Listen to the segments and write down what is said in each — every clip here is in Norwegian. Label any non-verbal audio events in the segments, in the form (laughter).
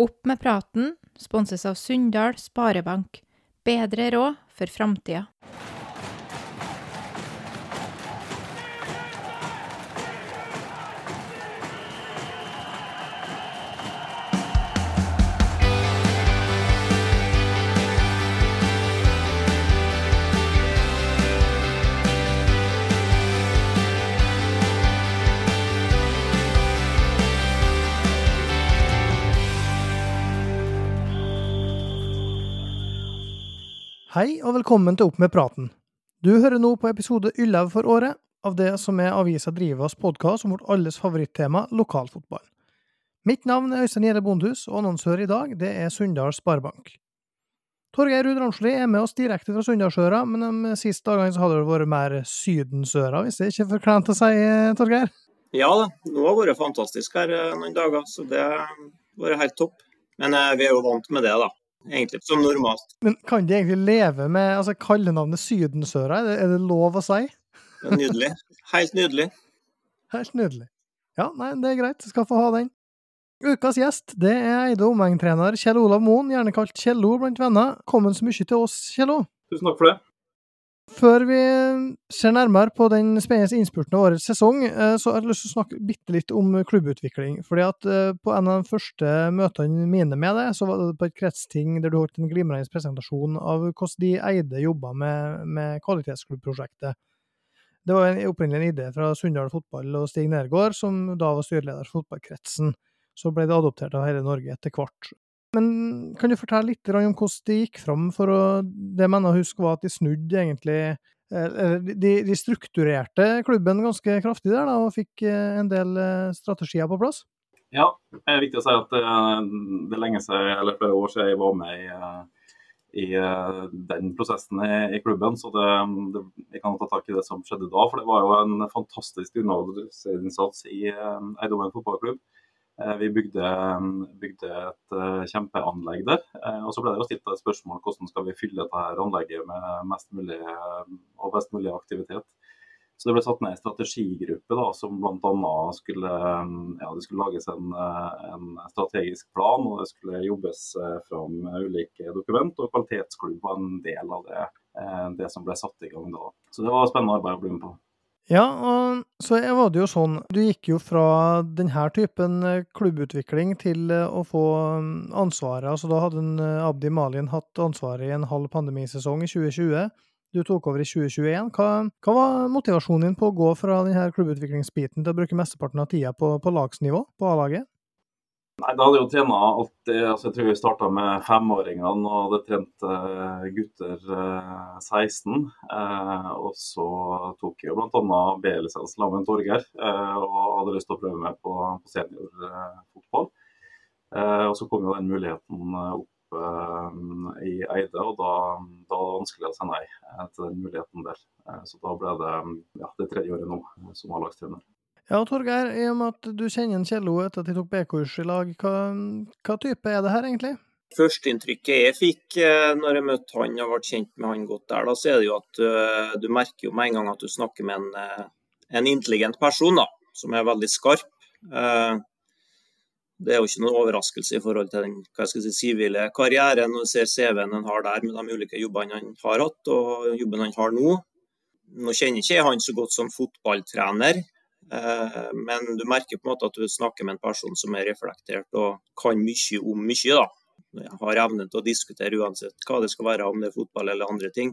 Opp med praten sponses av Sunndal Sparebank. Bedre råd for framtida. Hei og velkommen til Opp med praten. Du hører nå på episode 11 for året av det som er Avisa Drivas podkast om vårt alles favorittema, lokalfotball. Mitt navn er Øystein Gjelle Bondhus, og annonsør i dag det er Sunndal Sparebank. Torgeir Ruud Ramsli er med oss direkte fra Sunndalsøra, men de siste dagene så hadde det vært mer Sydensøra, hvis det ikke er for kleint å si, Torgeir? Ja da, nå har det vært fantastisk her eh, noen dager, så det har vært helt topp. Men eh, vi er jo vant med det, da egentlig som normalt. Men kan de egentlig leve med altså, kallenavnet Sydensøra? Er det, er det lov å si? Det er nydelig. Helt nydelig. Helt nydelig. Ja, nei, det er greit. Skal få ha den. Ukas gjest det er Eide omegntrener Kjell Olav Moen, gjerne kalt Kjello blant venner. Kommen så mye til oss, Kjello. Tusen takk for det. Før vi ser nærmere på den spennende innspurten av årets sesong, eh, så har jeg lyst til å snakke bitte litt om klubbutvikling. Fordi at eh, På en av de første møtene mine med deg, så var det på et kretsting der du holdt en glimrende presentasjon av hvordan de eide jobba med, med kvalitetsklubbprosjektet. Det var en opprinnelig idé fra Sunndal fotball og Stig Nergård, som da var styreleder for fotballkretsen. Så ble det adoptert av hele Norge etter hvert. Men kan du fortelle litt om hvordan de gikk fram for å Det jeg mener å huske, var at de snudde egentlig eh, de, de, strukturerte klubben ganske kraftig der da, og fikk eh, en del eh, strategier på plass? Ja, det er viktig å si at det, er lenge siden, eller flere år siden jeg var med i, i den prosessen i, i klubben. Så det, det, jeg kan ta tak i det som skjedde da. For det var jo en fantastisk underholdningsinnsats i Eidomen fotballklubb. Eh, vi bygde, bygde, et eh, kjempeanlegg der. Eh, og Så ble det stilt et spørsmål hvordan skal vi fylle dette anlegget med mest mulig og best mulig aktivitet. Så Det ble satt ned en strategigruppe da, som bl.a. skulle, ja, skulle lages en, en, strategisk plan. og Det skulle jobbes fram ulike dokument, og kvalitetsklubb var en del av det, det som ble satt i gang da. Så det var spennende arbeid å bli med på. Ja, og så var det jo sånn Du gikk jo fra denne typen eh, klubbutvikling til eh, å få mm, ansvaret. Altså da hadde en eh, Abdi Malin hatt ansvaret i en halv pandemisesong i 2020. Du tok over i 2021. Hva, hva var motivasjonen din på å gå fra denne klubbutviklingsbiten til å bruke mesteparten av tida på, på lagsnivå, på A-laget? Nei, Da hadde jeg jo trena alltid altså Jeg tror vi starta med femåringene og hadde trent uh, gutter uh, 16. Uh, og så tok jeg jo bl.a. B-lisens sammen med Torgeir og hadde lyst til å prøve meg på, på seniorfotball. og så kom jo den muligheten opp i Eide, og da, da var det vanskelig å si nei til den muligheten der. så da ble det ja, det tredje året nå som A-lagstrener. Ja, Torgeir, i og med at du kjenner Kjello etter at de tok B-kurs i lag, hva, hva, type er det her egentlig? Førsteinntrykket jeg fikk eh, når jeg møtte han og ble kjent med han godt der, da, så er det jo at uh, du merker jo med en gang at du snakker med en, uh, en intelligent person da, som er veldig skarp. Det er jo ikke noen overraskelse i forhold til den hva skal jeg si, sivile karrieren og ser CV-en han har der med de ulike jobbene han har hatt og jobben han har nå. Nå kjenner ikke jeg han så godt som fotballtrener, Eh, men du merker på en måte at du snakker med en person som er reflektert og kan mye om mye. da. Jeg har evnen til å diskutere uansett hva det skal være, om det er fotball eller andre ting.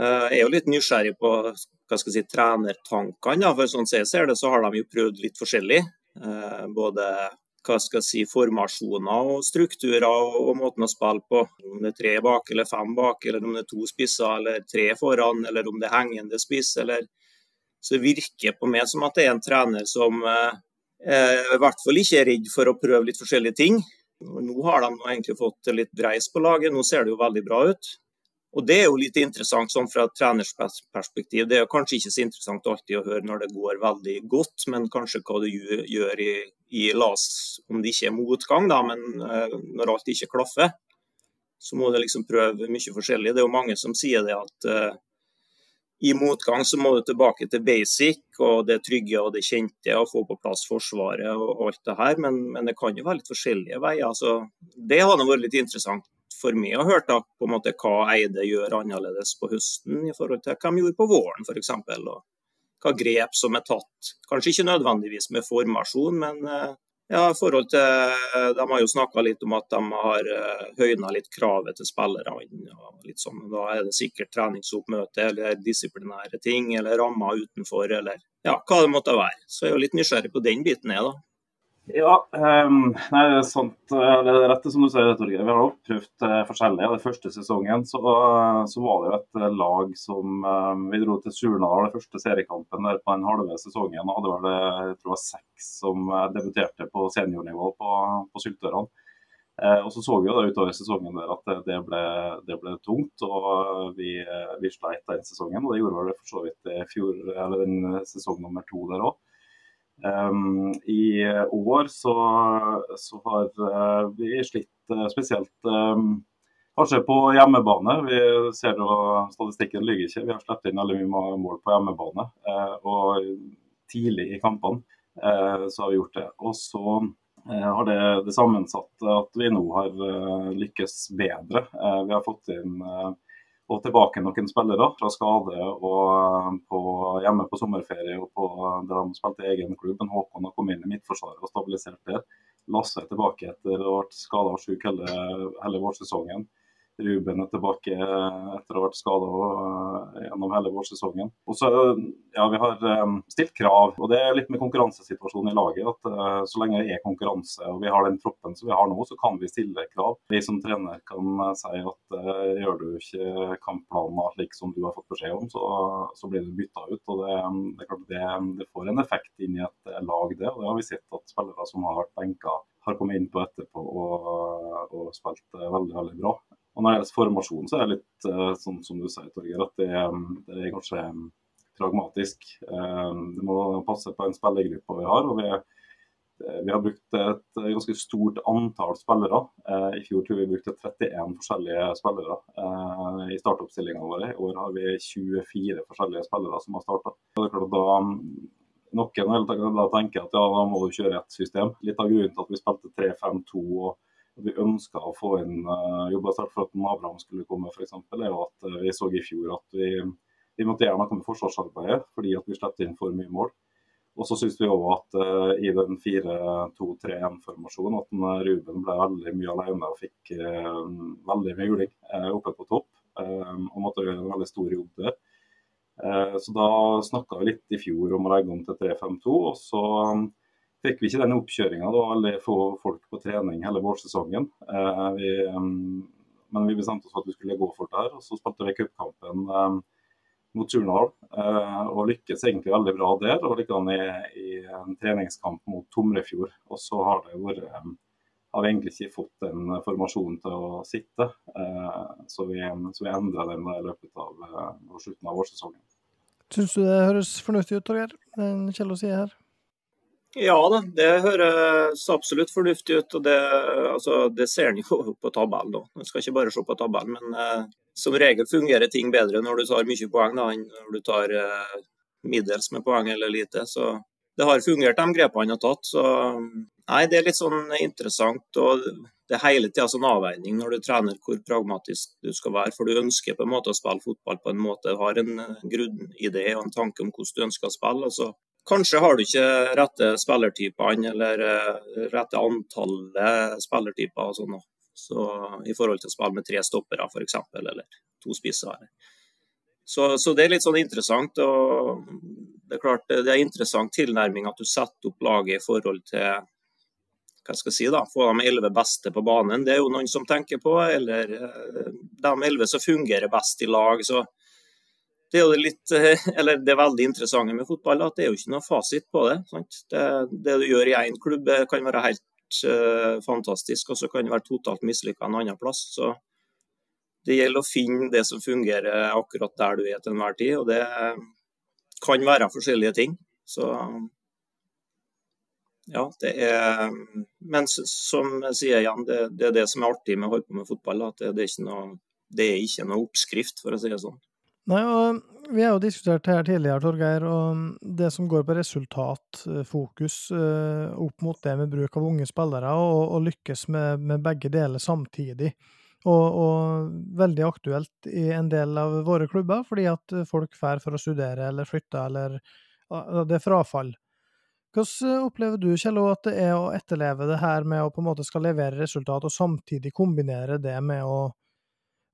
Eh, jeg er jo litt nysgjerrig på hva skal jeg si, trenertankene. For sånn som jeg ser det, så har de jo prøvd litt forskjellig. Eh, både hva skal jeg si, formasjoner og strukturer og måten å spille på. Om det er tre bak eller fem bak, eller om det er to spisser eller tre foran, eller om det er hengende spiss. eller så virker på meg som at det er en trener som eh, i hvert fall ikke er redd for å prøve litt forskjellige ting. Nå har de egentlig fått litt breis på laget, nå ser det jo veldig bra ut. Og Det er jo litt interessant sånn fra et trenersperspektiv. Det er kanskje ikke så interessant alltid å høre når det går veldig godt, men kanskje hva du gjør i, i las, om det ikke er motgang, da, men uh, når alt ikke klaffer, så må du liksom prøve mye forskjellig. Det er jo mange som sier det at uh, i motgang så må du tilbake til basic og det trygge og det kjente og få på plass Forsvaret og alt det her. Men, men det kan jo være litt forskjellige veier. Så det hadde vært litt interessant for meg å høre på en måte hva Eide gjør annerledes på høsten i forhold til hva de gjorde på våren f.eks. Og hva grep som er tatt. Kanskje ikke nødvendigvis med formasjon, men eh, ja, i forhold til, De har jo snakka litt om at de har uh, høyna litt kravet til spillerne. sånn, Da er det sikkert treningsoppmøte eller disiplinære ting eller rammer utenfor eller ja, hva det måtte være. Så jeg er jo litt nysgjerrig på den biten. Jeg, da. Ja, um, nei, det er sant. Det er rett som du sier, Torgeir. Vi har prøvd uh. Den første sesongen så, uh, så, var det jo et uh, lag som um, Vi dro til Surnadal, den første seriekampen der på den halve sesongen. og hadde vel jeg tror det var seks som debuterte på seniornivå på, på Syltørene. og Så så vi jo da utover sesongen der at det, det, ble, det ble, tungt. og Vi, vi sleit den sesongen. og Det gjorde vel for så vidt i fjor, eller den sesong nummer to der òg. Um, I år så, så har uh, vi slitt uh, spesielt um, kanskje på hjemmebane. Vi ser jo Statistikken lyver ikke. Vi har sluppet inn veldig mye mål på hjemmebane. Uh, og tidlig i kampene så har vi gjort det. Og så har det, det sammensatt at vi nå har lykkes bedre. vi har fått inn og tilbake noen spillere fra skade og eh, på, hjemme på sommerferie og på, der de spilte egen klubb. Men Håkon har kommet inn i midtforsvaret og stabilisert der. Lasse er tilbake etter å ha vært skada og syk hele, hele vårsesongen. Ruben er tilbake etter å ha vært skada eh, gjennom hele vårsesongen. Og så, ja, Vi har eh, stilt krav, og det er litt med konkurransesituasjonen i laget. at Så lenge det er konkurranse og vi har den troppen som vi har nå, så kan vi stille krav. Vi som trener kan si at gjør du ikke kampplanen slik som du har fått beskjed om, så, så blir du bytta ut. og det, det, det, det, får en effekt inn i et lag, det. og Det har vi sett at spillere som har vært benka har kommet inn på etterpå og, og spilt veldig veldig bra. Og Når det gjelder formasjon, så er det litt uh, sånn som du sier, Torgeir, at det, det, er kanskje pragmatisk. Uh, det må passe på en spillergruppe vi har. og vi, vi har brukt et ganske stort antall spillere. I fjor tror vi brukte 31 forskjellige spillere i startoppstillingene våre. I år har vi 24 forskjellige spillere som har starta. Noen vil tenke at ja, da må du kjøre et system. Litt av grunnen til at vi spilte 3-5-2 og vi ønska å få inn uh, jobba sterkt for at Abraham skulle komme, f.eks., er jo at uh, vi så i fjor at vi, vi måtte gjøre noe med forsvarsarbeidet fordi at vi slapp inn for mye mål. Og så syns vi òg at uh, i den 4-2-3-1-formasjonen at Ruben ble veldig mye alene og fikk uh, veldig mye juling oppe på topp. og måtte gjøre en veldig stor jobb der. så da snakka vi litt i fjor om å legge om til 3-5-2. og så um, fikk vi ikke den oppkjøringa. Det var få folk på trening hele vårsesongen. Eh, vi, um, men vi bestemte oss for at vi skulle gå for det her. og Så spilte vi cupkampen um, mot Surnadal uh, og lykkes egentlig veldig bra der. Og likedan i, i en treningskamp mot Tomrefjord. Og så har vært har vi egentlig ikke fått den formasjonen til å sitte. Så vi, så vi endra den i løpet av slutten av vårsesongen. Syns du det høres fornuftig ut, Torgeir, den å sier her? Ja da, det høres absolutt fornuftig ut. og Det, altså, det ser en jo på tabellen. Man skal ikke bare se på tabellen, men eh, som regel fungerer ting bedre når du tar mye poeng da, enn når du tar eh, middels med poeng eller lite. Så det har fungert, de grepene han har tatt. Så nei, det er litt sånn interessant. og Det er hele tida sånn avveining når du trener hvor pragmatisk du skal være. For du ønsker på en måte å spille fotball på en måte, har en eh, grunnidé og en tanke om hvordan du ønsker å spille. og så Kanskje har du ikke rette spillertypene eller eh, rette antallet spillertyper og sånn. Så, I forhold til å spille med tre stoppere f.eks., eller to spisser. Så, så, det er litt sånn interessant. og Det er klart det er interessant tilnærming at du setter opp laget i forhold til hva skal jeg si da, få de elleve beste på banen. Det er jo noen som tenker på. Eller eh, de elleve som fungerer best i lag. så det er jo litt, eh, eller det veldig interessante med fotball at det er jo ikke noe fasit på det. Det, det, du gjør i én klubb eh, kan være helt uh, fantastisk, og så kan det være totalt mislykka en annen plass. Så det gjelder å finne det som fungerer akkurat der du er til enhver tid, og det kan være forskjellige ting. Så ja, det er Men som jeg sier igjen, det, det, er det som er artig med å holde på med fotball. At det, det, er, ikke noe, det er ikke noe oppskrift, for å si det sånn. Nei, og Vi har jo diskutert det her tidligere, Torgeir, og det som går på resultatfokus eh, opp mot det med bruk av unge spillere, og, og lykkes med, med, begge deler samtidig. Og, og, veldig aktuelt i en del av våre klubber, fordi at folk drar for å studere eller flytte, eller det er frafall. Hvordan opplever du, Kjell, at det er å etterleve det her med å på en måte skal levere resultat, og samtidig kombinere det med å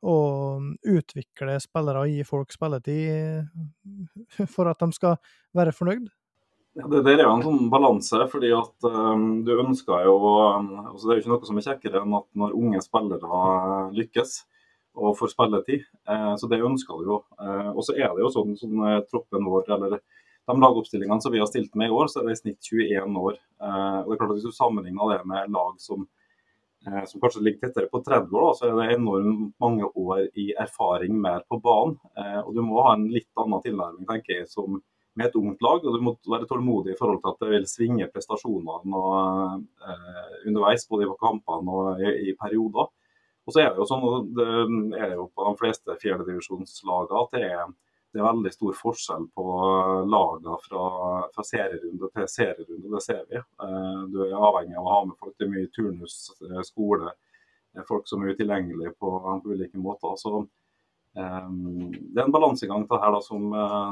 og utvikle spillere og gi folk spilletid for at de skal være fornøyd? Ja, det der er jo en sånn balanse, fordi at um, du ønsker jo altså Det er jo ikke noe som er kjekkere enn at når unge spillere lykkes og får spilletid. Eh, så det ønsker du jo. Eh, og så er det jo sånn, sånn eh, troppen vår, eller de lagoppstillingene som vi har stilt med i år, så er det i snitt 21 år. Eh, og det er klart at Hvis du sammenligner det med lag som Eh, som kanskje ligger tettere på 30 år, så er det enormt mange år i erfaring mer på banen. Eh, og Du må ha en litt annen tilnærming tenker jeg, som med et ungt lag. og Du må være tålmodig i forhold til at det vil svinge prestasjonene og, eh, underveis, både i kampene og i, i, perioder. Og så er Det jo sånn, det er jo på de fleste fjerdedivisjonslagene at det er det er veldig stor forskjell på lagene fra, fra serierunde til serierunde. Det ser vi. Eh, du er avhengig av å ha med folk. Det er mye turnus, eh, skole, folk som er utilgjengelige på, på ulike måter. Så um, Det er en balansegang til her da, som,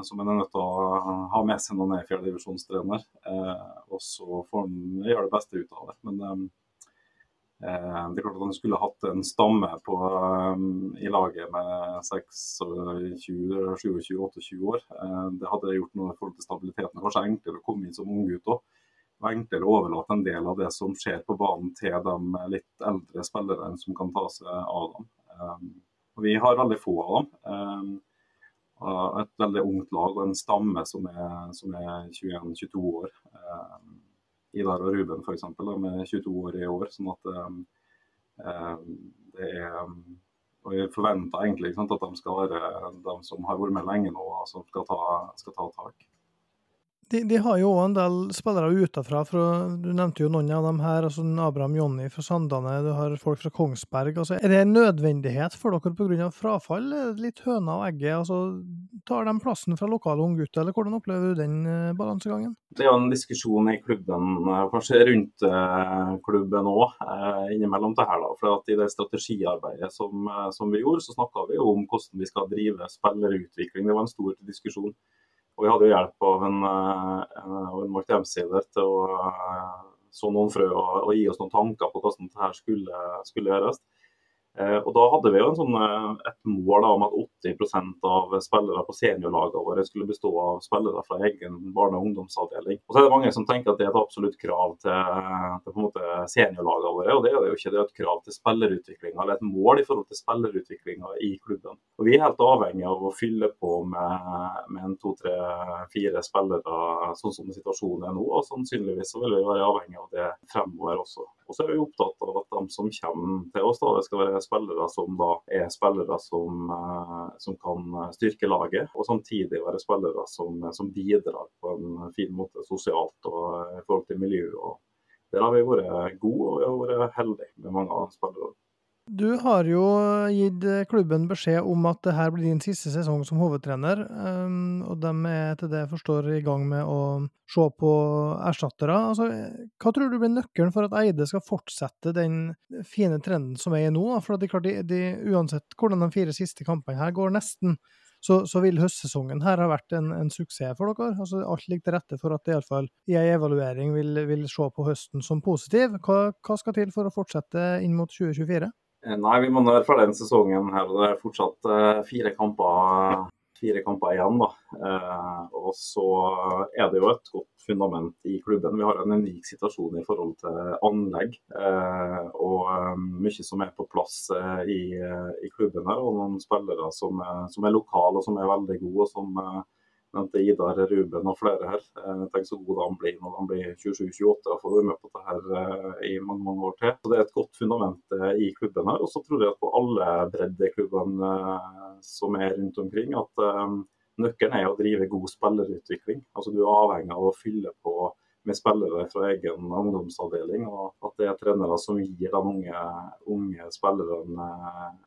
som en er nødt til å ha med seg når en er fjerdedivisjonstrener. Uh, og så får en gjøre det beste ut av det. Men um, Eh, det er klart at Han skulle hatt en stamme på, um, i laget med 26-27-28 år. Uh, det hadde gjort noe i forhold til stabiliteten. Kanskje enklere å komme inn som unggutt òg. Og enklere å overlate en del av det som skjer på banen til de litt eldre spillerne som kan ta seg av dem. Og vi har veldig få av dem. Et veldig ungt lag og en stamme som er, er 21-22 år. Um, Idar og Ruben f.eks. med 22 år i år. sånn at um, det er og Jeg forventer egentlig sant, at de skal være de som har vært med lenge nå, som skal ta, skal ta tak. De, de, har jo òg en del spillere utenfra. Du nevnte jo noen av dem her. altså Abraham Jonny fra Sandane, du har folk fra Kongsberg. altså Er det en nødvendighet for dere pga. frafall? Litt høna og egget? altså Tar de plassen fra lokale unggutter, eller hvordan opplever du den uh, balansegangen? Det er jo en diskusjon i klubben, uh, kanskje rundt uh, klubben òg, innimellom det her. da, for I det strategiarbeidet som, som vi gjorde, så snakka vi om hvordan vi skal drive spillerutvikling. Det var en stor diskusjon. Og vi hadde jo hjelp av en, eh, en, Mark Dempsey til å eh, så noen frø og, og, gi oss noen tanker på hvordan dette skulle, skulle gjøres. Eh, og Da hadde vi jo sånn, eh, et mål om at 80% av spillere på seniorlagene våre skulle bestå av spillere fra egen barne- og ungdomsavdeling. Og så er det mange som tenker at det er et absolutt krav til, til en måte seniorlagene våre, og det er det jo ikke. Det er et krav til spillerutviklinga, eller et mål i forhold til spillerutviklinga i klubben. Og Vi er helt avhengig av å fylle på med, med en to, tre, fire spillere sånn som situasjonen er nå. Og sannsynligvis så vil vi være avhengig av det fremover også. Og så er vi opptatt av at de som kommer til oss, da, det skal være spillere som da er spillere som, eh, som kan styrke laget, og samtidig være spillere som, som, bidrar på en fin måte sosialt og i forhold til miljø. Og der har vi vært gode og vi har vært heldige med mange av spillerne. Du har jo gitt klubben beskjed om at det her blir din siste sesong som hovedtrener, ehm, og de er til det jeg forstår i gang med å se på erstattere. Altså, hva tror du blir nøkkelen for at Eide skal fortsette den fine trenden som er i nå? For de, de, de, uansett hvordan de fire siste kampene her går, nesten, så, så vil høstsesongen her ha vært en, en suksess for dere. Altså, alt ligger til rette for at det iallfall i en evaluering vil, vil se på høsten som positiv. Hva, hva skal til for å fortsette inn mot 2024? Eh, nei, vi må være ferdig denne sesongen her. og Det er fortsatt uh, fire, kamper, fire, kamper, igjen. da. Uh, og så er det jo et godt fundament i klubben. Vi har en unik situasjon i forhold til anlegg. Og mye som er på plass i, i, klubben her. Og noen spillere som, som er lokale og som er veldig gode. og som nevnte Idar Ruben og flere her. Eh, tenk så god han blir når han blir 27-28 og får være med på dette her eh, i mange mange år til. Så Det er et godt fundament eh, i klubben her. Og så tror jeg at på alle breddeklubbene som er rundt omkring, at nøkkelen er å drive god spillerutvikling. Altså Du er avhengig av å fylle på med spillere fra egen ungdomsavdeling. og At det er trenere som gir de unge, unge spillerne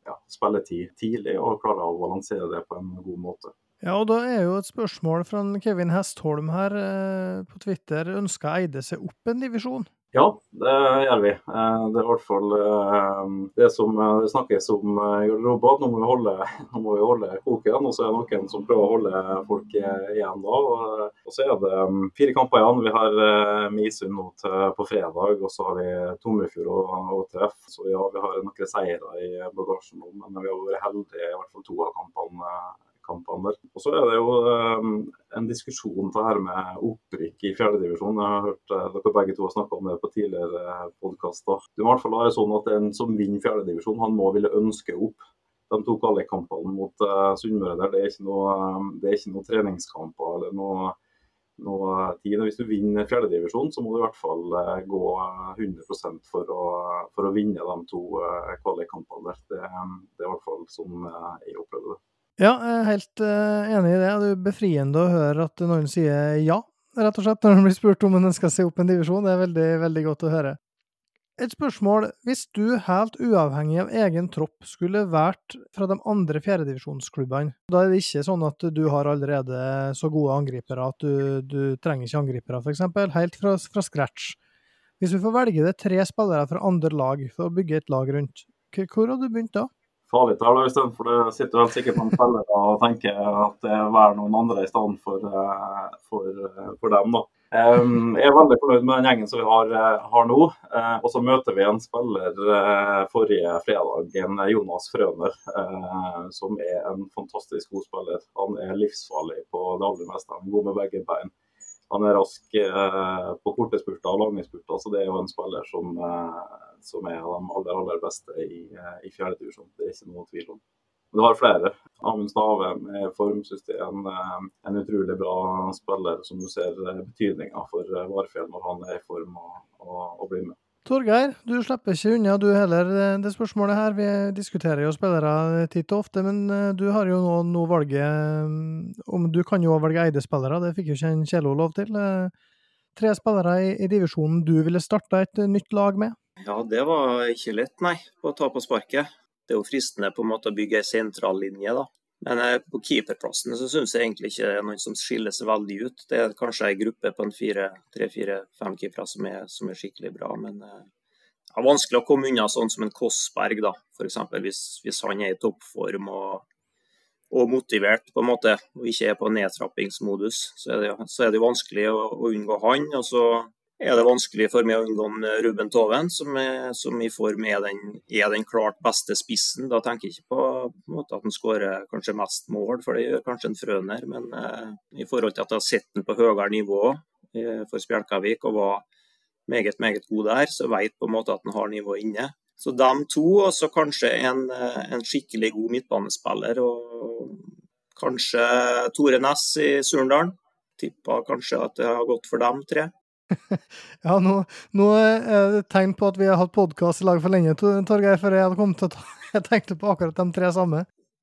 ja, spilletid tidlig og klarer å balansere det på en god måte. Ja, og da er jo et spørsmål fra Kevin Hestholm her eh, på Twitter. Ønsker Eide seg opp en divisjon? Ja, det gjør vi. Eh, det er i hvert fall eh, det som det snakkes om i garderoben. Nå, må vi holde, (laughs) holde koken. Og så er det noen som prøver å holde folk igjen da. Og så er det mm, fire kamper igjen. Vi har Misund nå på fredag, og så har vi Tomrefjord og treff. Så ja, vi har noen seire i bagasjen nå, men vi har vært heldige i hvert fall to av kampene kampene der. Og så er det jo um, en diskusjon det her med opprykk i fjerdedivisjon. Jeg har hørt uh, dere begge to har snakka om det på tidligere podkaster. Det må i hvert fall være sånn at en som vinner fjerdedivisjon, han må ville ønske opp. De to kvalikkampene mot uh, Sunnmøre der, det er ikke noe, det er ikke noe treningskamper eller noe noe tid. Hvis du vinner fjerdedivisjon, så må du i hvert fall uh, gå 100 for å, for å vinne de to kvalikkampene der. Det, det, er i hvert fall sånn jeg opplever det. Ja, jeg er helt uh, enig i det. Det er befriende å høre at noen sier ja, rett og slett, når de blir spurt om en skal se opp en divisjon. Det er veldig, veldig godt å høre. Et spørsmål. Hvis du helt uavhengig av egen tropp skulle vært fra de andre fjerdedivisjonsklubbene, da er det ikke sånn at du har allerede så gode angripere at du, du trenger ikke angripere, f.eks., helt fra, fra scratch. Hvis vi får velge det tre spillere fra andre lag for å bygge et lag rundt, hvor hadde du begynt da? Farlig her, Øystein. For du sitter vel sikkert noen spillere og tenker at det er være noen andre i stedet for, eh, for, eh, for, dem. da. Jeg er veldig fornøyd med den gjengen som vi har, eh, har nå. Og så møter vi en spiller forrige fredag, en Jonas Frøner, som er en fantastisk god spiller. Han er livsfarlig på det aller meste. Han er god med begge bein. Han er rask på korte spurter og lange spurter, så det er jo en spiller som som er de aller, aller beste i, eh, i fjerde divisjon. Det er ikke noe tvil om. Men det var flere. Amund Stave med formsystem, eh, en utrolig bra spiller som du ser eh, betydninga for Varfjell når han er i form og, og, og blir med. Torgeir, du slipper ikke unna du heller det spørsmålet her. Vi diskuterer jo spillere titt og ofte, men du har jo nå, nå valget om Du kan jo velge Eide-spillere, det fikk jo ikke en Kjelo lov til. Tre spillere i, i divisjonen du ville starta et nytt lag med? Ja, det var ikke lett, nei, å ta på sparket. Det er jo fristende på en måte å bygge ei sentrallinje, da. Men eh, på keeperplassen så syns jeg egentlig ikke det er noen som skiller seg veldig ut. Det er kanskje ei gruppe på en tre-fire-fem keepere som, som, er skikkelig bra, men eh, det er vanskelig å komme unna sånn som en Kossberg, da. F.eks. Hvis, hvis han er i toppform og, og, motivert, på en måte, og ikke er på nedtrappingsmodus, så er det, så er det vanskelig å, å unngå han. Og så er det vanskelig for meg å unngå Ruben Toven, som, er, som i form er den, er den, klart beste spissen. Da tenker jeg ikke på, på at han skårer kanskje mest mål, for det gjør kanskje en Frøner. Men eh, i forhold til at jeg har sett den på høyere nivå eh, for Spjelkavik og var meget, meget god der, så vet på en måte at han har nivået inne. Så de to, og så kanskje en, eh, en, skikkelig god midtbanespiller. Og kanskje Tore Næss i Surndalen. Tippa kanskje at det har gått for dem tre. (laughs) ja, nå, nå, er det tegn på at vi har hatt podkast i lag for lenge, Torgeir, før jeg hadde kommet til å ta (laughs) Jeg tenkte på akkurat de tre samme.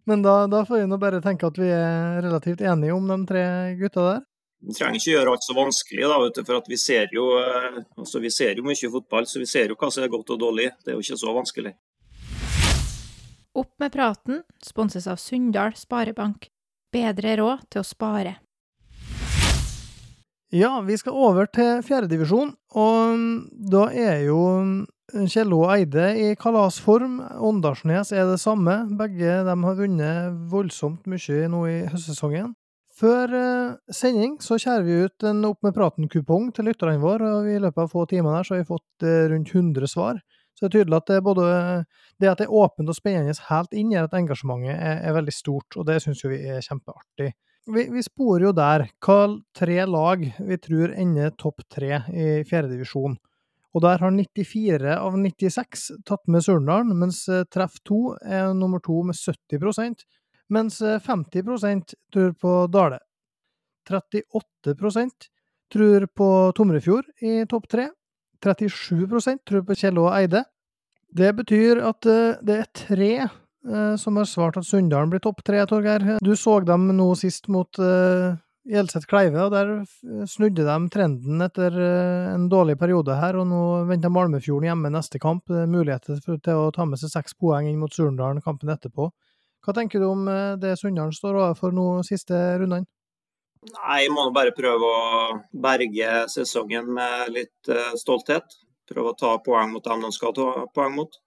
Men da, da får vi nå bare tenke at vi er relativt enige om de tre gutta der. Vi trenger ikke gjøre alt så vanskelig, da, du, for vi ser, jo, eh, altså, vi ser jo mye fotball, så vi ser jo hva som er godt og dårlig. Det er jo ikke så vanskelig. Opp med praten sponses av Sunndal Sparebank. Bedre råd til å spare. Ja, vi skal over til fjerdedivisjon, og da er jo Kjello og Eide i kalasform. Åndalsnes er det samme. Begge de har vunnet voldsomt mye nå i høstsesongen. Før eh, sending så kjærer vi ut en Opp med praten-kupong til lytterne våre, og i løpet av få timer der så har vi fått eh, rundt 100 svar. Så det er tydelig at det, både, det at det er åpent og spennende helt inn, gjør at engasjementet er, er veldig stort, og det syns vi er kjempeartig vi, vi sporer jo der hva tre lag vi tror ender topp tre i fjerdedivisjon. Og der har 94 av 96 tatt med Surndalen, mens eh, treff 2 er nummer to med 70% mens 50 eh, tror på Dale. 38% tror på Tomrefjord i topp tre. 37% tror på Kjell og Eide. Det betyr at eh, det er tre som har svart at Sunndalen blir topp tre, Torgeir. Du så dem nå sist mot uh, Kleive, og der snudde de trenden etter uh, en dårlig periode her. og Nå venter Malmefjorden hjemme neste kamp. Muligheter til å ta med seg seks poeng inn mot Surndalen kampen etterpå. Hva tenker du om uh, det Sunndalen står overfor nå siste rundene? Nei, Jeg må bare prøve å berge sesongen med litt stolthet. Prøve å ta poeng mot dem de skal ta poeng mot.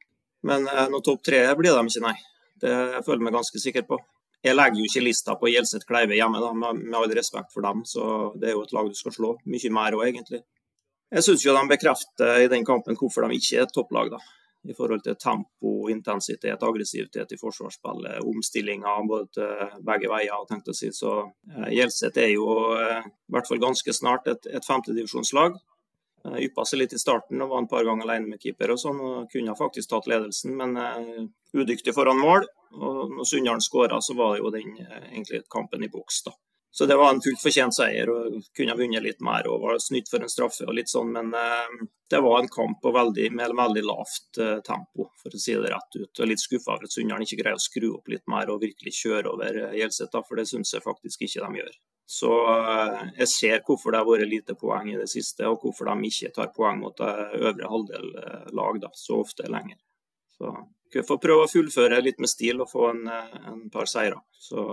Men uh, noe topp tre blir de ikke, nei. Det jeg føler jeg meg ganske sikker på. Jeg legger jo ikke lista på Gjelseth Kleive hjemme, da, med, all respekt for dem. Så det er jo et lag du skal slå. Mye mer òg, egentlig. Jeg syns de bekrefter i den kampen hvorfor de ikke er et topplag. da i forhold til tempo, intensitet, aggressivitet i forsvarsspillet, omstillinger både til begge veier. tenkt å si. Så eh, Gjelseth er jo eh, i hvert fall ganske snart et, et femtedivisjonslag. Uh, Yppa seg litt i starten og var en par ganger alene med keeper og sånn, og kunne faktisk tatt ledelsen, men uh, udyktig foran mål. Og når Sunndalen skåra, så var det jo den uh, egentlig kampen i boks, da. Så det var en fullt fortjent seier og kunne ha vunnet litt mer og var snytt for en straffe og litt sånn, men eh, det var en kamp på veldig, med veldig lavt eh, tempo, for å si det rett ut. Og litt skuffa over at Sunndalen ikke greier å skru opp litt mer og virkelig kjøre over eh, Gjelseth, for det syns jeg faktisk ikke de gjør. Så eh, jeg ser hvorfor det har vært lite poeng i det siste, og hvorfor de ikke tar poeng mot det øvre halvdel eh, lag da, så ofte lenger. Så vi får prøve å fullføre litt med stil og få en, en par seire. Så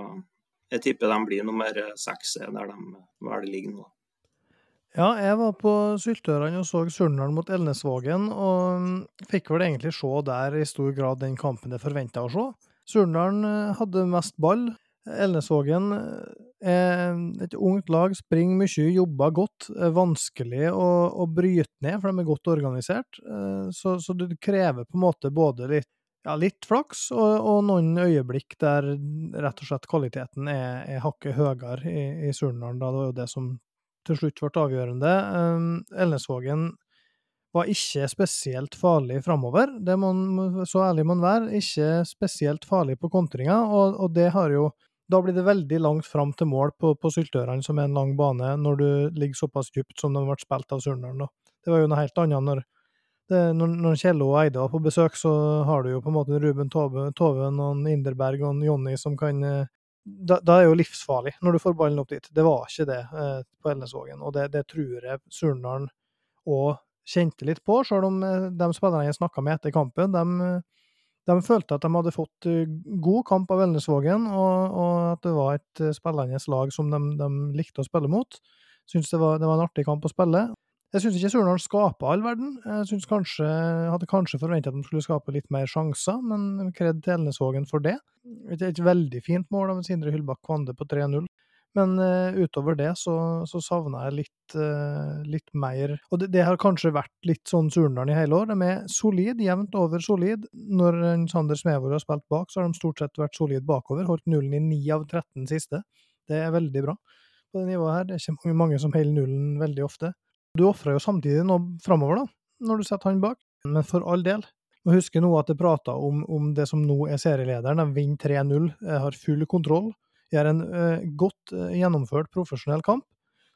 jeg tipper de blir nummer seks der de vel ligger nå. Ja, jeg var på Syltørene og så Surnadal mot Elnesvågen, og fikk vel egentlig se der i stor grad den kampen jeg forventa å se. Surnadal eh, hadde mest ball. Elnesvågen eh, er et ungt lag, springer mye, jobber godt. Er vanskelig å, å bryte ned, for de er godt organisert. Eh, så, så det krever på en måte både litt ja, litt flaks, og, og, noen øyeblikk der rett og slett kvaliteten er, er hakket høyere i, i Surnadal. Det var jo det som til slutt ble avgjørende. Um, Elnesvågen var ikke spesielt farlig framover, det må, så ærlig man være. Ikke spesielt farlig på kontringa, og, og, det har jo da blir det veldig langt fram til mål på, på Syltørene, som er en lang bane, når du ligger såpass dypt som de ble spilt av Surnadal. Det var jo noe helt annet når det, når, når Kjell og Eide var på besøk, så har du jo på en måte Ruben Tove, Toven og Inderberg og Jonny som kan eh, da, da, er det jo livsfarlig når du får ballen opp dit. Det var ikke det eh, på Elnesvågen, og det, det tror jeg Surnadal òg kjente litt på, selv om eh, de spillerne jeg snakka med etter kampen, de, de, følte at de hadde fått eh, god kamp av Elnesvågen, og, og, at det var et spillende lag som de, de likte å spille mot. Syns det, det var en artig kamp å spille. Jeg syns ikke Surnadal skaper all verden. Jeg synes kanskje, hadde kanskje forventa at de skulle skape litt mer sjanser, men kred til Elnesvågen for det. Et, et veldig fint mål av Sindre Hyllbakk Kvande på 3-0. Men uh, utover det så, så savna jeg litt, uh, litt, mer Og det, det, har kanskje vært litt sånn Surnadal i hele år. De er solid, jevnt over solid. Når Sander Smevor har spilt bak, så har de stort sett vært solid bakover. Holdt nullen i 9 av 13 siste. Det er veldig bra på det nivået her. Det er ikke mange som holder nullen veldig ofte. Du ofrer jo samtidig noe framover, da, når du setter han bak. Men for all del. Må huske nå at det prata om, om, det som nå er serielederen. De vinner 3-0, har full kontroll. Gjør en eh, godt uh, gjennomført profesjonell kamp.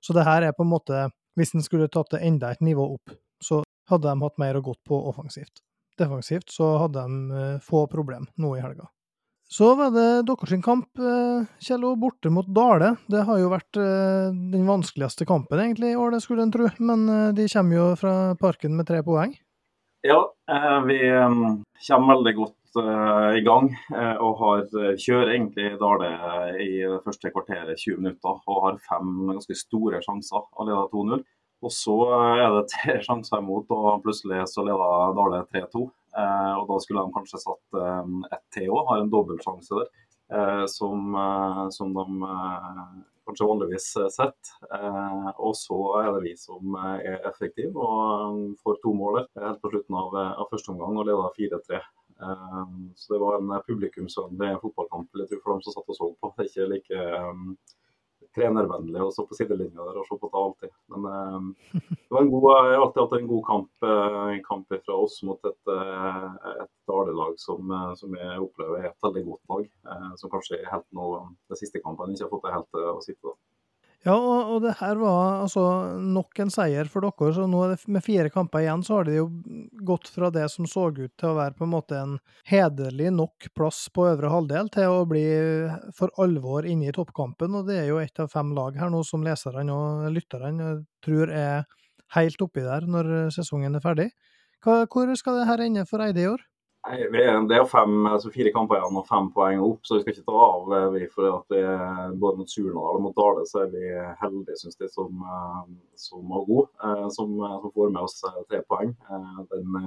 Så det her er på en måte Hvis en skulle tatt det enda et nivå opp, så hadde de hatt mer å gå på offensivt. Defensivt så hadde de eh, få problem nå i helga. Så var det deres kamp, eh, Kjello, borte mot Dale. Det har jo vært eh, den vanskeligste kampen egentlig i år, det skulle en tro. Men eh, de kommer jo fra parken med tre poeng. Ja, vi kommer veldig godt i gang og har, kjører egentlig Dale i det første kvarteret 20 minutter. Og har fem ganske store sjanser og leder 2-0. Og så er det tre (laughs) sjanser imot, og plutselig så leder Dale 3-2. Eh, og da skulle de kanskje satt eh, ett til òg, har en dobbeltsjanse der. Eh, som, som, de kanskje vanligvis setter. og så er det vi som er effektive og får to mål helt på slutten av, av første omgang og leder 4-3. Så det var en publikumsvennlig fotballkamp for dem som satt og så på. Det er ikke like trenervennlig og stå på sidelinja der og se på det alltid. Men eh, det var en god, jeg har alltid hatt en god kamp, eh, en kamp fra oss mot et, eh, et Dale-lag som, eh, som, jeg opplever er et veldig godt lag. Eh, som kanskje helt nå de siste kampene ikke har fått det helt til å sitte. da. Ja, og, og, det her var altså nok en seier for dere. så nå Med fire kamper igjen så har de jo gått fra det som så ut til å være på en måte en hederlig nok plass på øvre halvdel, til å bli for alvor inne i toppkampen. og Det er jo ett av fem lag her nå som leserne og lytterne tror er helt oppi der når sesongen er ferdig. Hva, hvor skal det her ende for Eide i år? Det er fem, altså fire kamper igjen og fem poeng opp, så vi skal ikke ta av. Eh, vi, for at vi, Både mot Surnadal og mot Dale så er vi heldige, syns jeg, som, eh, som var gode. Eh, som, som, får med oss tre poeng. Den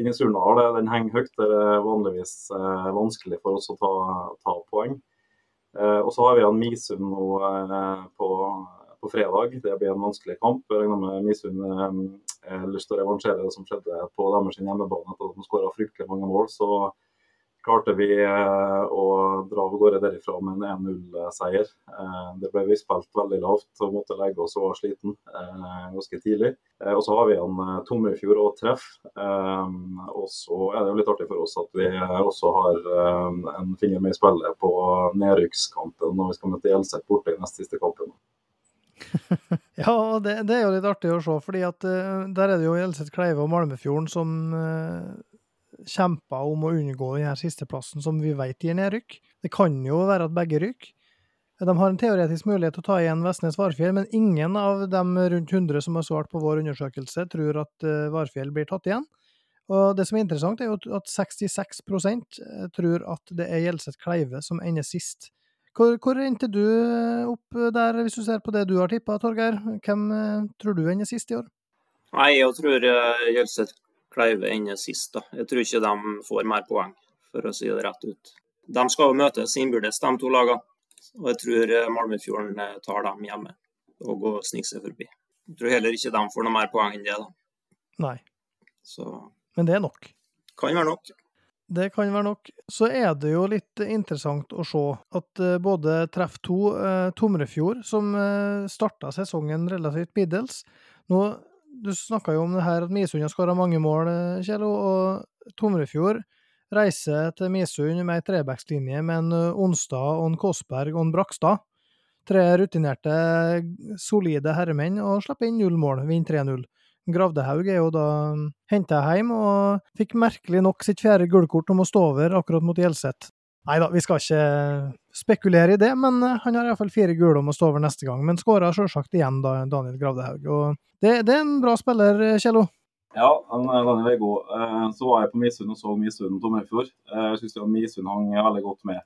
inni Surnadal den henger høyt. Det er vanligvis vanskelig for oss å ta, ta poeng. Og så har vi en Misund nå på, på, fredag. Det blir en vanskelig kamp. Jeg regner med Misund har lyst til å revansjere det som skjedde på deres hjemmebane etter at de skåra fryktelig mange mål. Så klarte vi eh, å dra av gårde derifra med en 1-0-seier. Eh, det ble vi spilt veldig lavt og måtte legge oss og var sliten eh, ganske tidlig. Og så har vi en Tomrefjord og treff. Og så er det jo litt artig for oss at vi også har en finger med i spillet på nedrykkskampen når vi skal møte Hjelset borte i neste siste kampen. (laughs) ja, det, det, er jo litt artig å se, fordi at uh, der er det jo Elset Kleive og Malmefjorden som uh, kjemper om å unngå denne sisteplassen, som vi vet gir nedrykk. Det kan jo være at begge rykker. De har en teoretisk mulighet til å ta igjen Vestnes Varfjell, men ingen av de rundt 100 som har svart på vår undersøkelse, tror at uh, Varfjell blir tatt igjen. Og Det som er interessant, er jo at 66% tror at det er Gjelset Kleive som ender sist. Hvor, hvor endte du eh, opp der, hvis du ser på det du har tippa, Torgeir? Hvem eh, tror du ender sist i år? Nei, Jeg tror uh, Gjelseth Kleive ender sist. da. Jeg tror ikke de får mer poeng, for å si det rett ut. De skal jo møtes innbyrdes, de to lagene. Og jeg tror Malmefjorden tar dem hjemme og går og sniker seg forbi. Jeg tror heller ikke de får noe mer poeng enn det. da. Nei. Så... Men det er nok? Kan være nok. Det kan være nok. Så er det jo litt interessant å se at eh, både treff 2, eh, Tomrefjord, som eh, starta sesongen relativt middels Nå, Du snakka jo om det her at Misund har skåra mange mål, Kjell, Kjello, og Tomrefjord reiser til Misund med ei trebackslinje med en eh, Onsdag og en Kåsberg og en Brakstad. Tre rutinerte, solide herremenn, og slipper inn null mål, vinner 3-0. Gravdehaug er jo da henta hjem, og fikk merkelig nok sitt fjerde gullkort om å stå over akkurat mot Gjelseth. Nei da, vi skal ikke spekulere i det, men eh, han har iallfall fire gule om å stå over neste gang. Men skåra sjølsagt igjen, da, Daniel Gravdehaug. Og det, det, er en bra spiller, Kjello. Ja, Daniel er god. Eh, så var jeg på Misund og så Misund Tomrefjord. Eh, jeg syns Misund hang veldig godt med.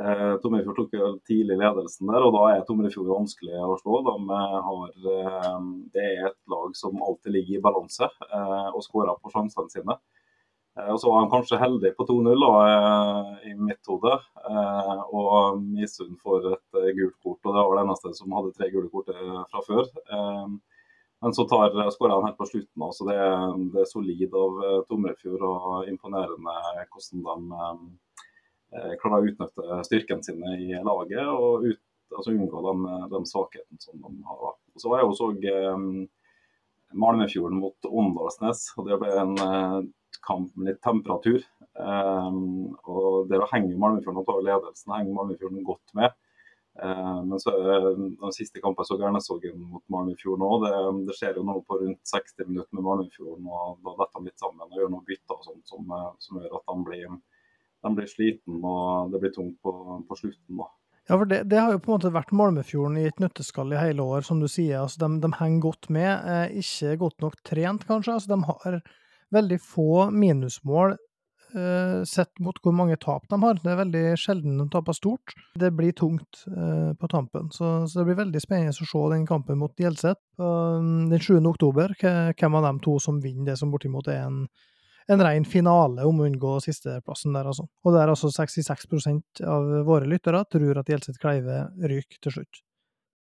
Eh, Tomrefjord tok jo tidlig ledelsen der, og da er Tomrefjord vanskelig å slå. De har, eh, det er et lag som alltid ligger i balanse eh, og skårer på sjansene sine. Og Så var han kanskje heldig på 2-0 i mitt hode. Og Misund får et gult kort, og det var det eneste som hadde tre gule kort fra før. Men så skårer han helt på slutten. Så det, det er solid av Tomrefjord og imponerende hvordan de Eh, klarer å utnytte styrkene sine i laget og ut, altså unngå den, den svakheten som de har. Så var jeg også um, Malmefjorden mot Åndalsnes, og det ble en kamp med litt temperatur. Um, og Der henger Malmefjorden og tar ledelsen henger Malmefjorden godt med. Uh, men så den siste kampen så Gernesågen mot Malmefjorden òg. Det, det, skjer jo nå på rundt 60 minutter med Malmefjorden, og da detter de litt sammen og gjør noen bytter og sånt som, som gjør at de blir de blir sliten og det blir tungt på, på slutten. da. Ja, for det, det, har jo på en måte vært Malmefjorden i et nøtteskall i hele år, som du sier. altså De, de henger godt med. Eh, ikke godt nok trent, kanskje. altså De har veldig få minusmål eh, sett mot hvor mange tap de har. Det er veldig sjelden de taper stort. Det blir tungt eh, på tampen. Så, så, det blir veldig spennende å se den kampen mot Gjelset um, den 7. oktober. Hvem av de to som vinner det som bortimot er en en ren finale om å unngå sisteplassen der, altså. Og der altså 66% av våre lyttere tror at Gjelseth Kleive ryker til slutt.